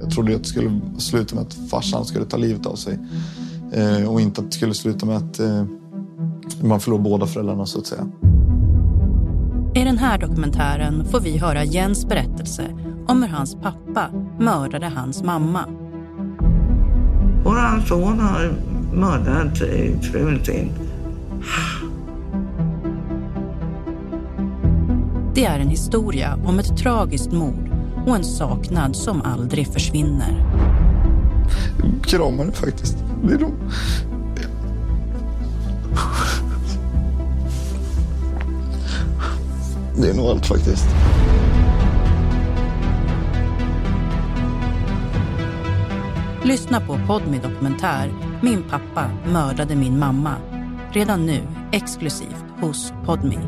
Jag trodde att det skulle sluta med att farsan skulle ta livet av sig. Eh, och inte att det skulle sluta med att eh, man förlorar båda föräldrarna så att säga. I den här dokumentären får vi höra Jens berättelse om hur hans pappa mördade hans mamma. Vår son har mördat frun sin. Det är en historia om ett tragiskt mord och en saknad som aldrig försvinner. Kramar det faktiskt. Det är de... Det är nog allt faktiskt. Lyssna på Podmi Dokumentär Min pappa mördade min mamma. Redan nu exklusivt hos Podmi.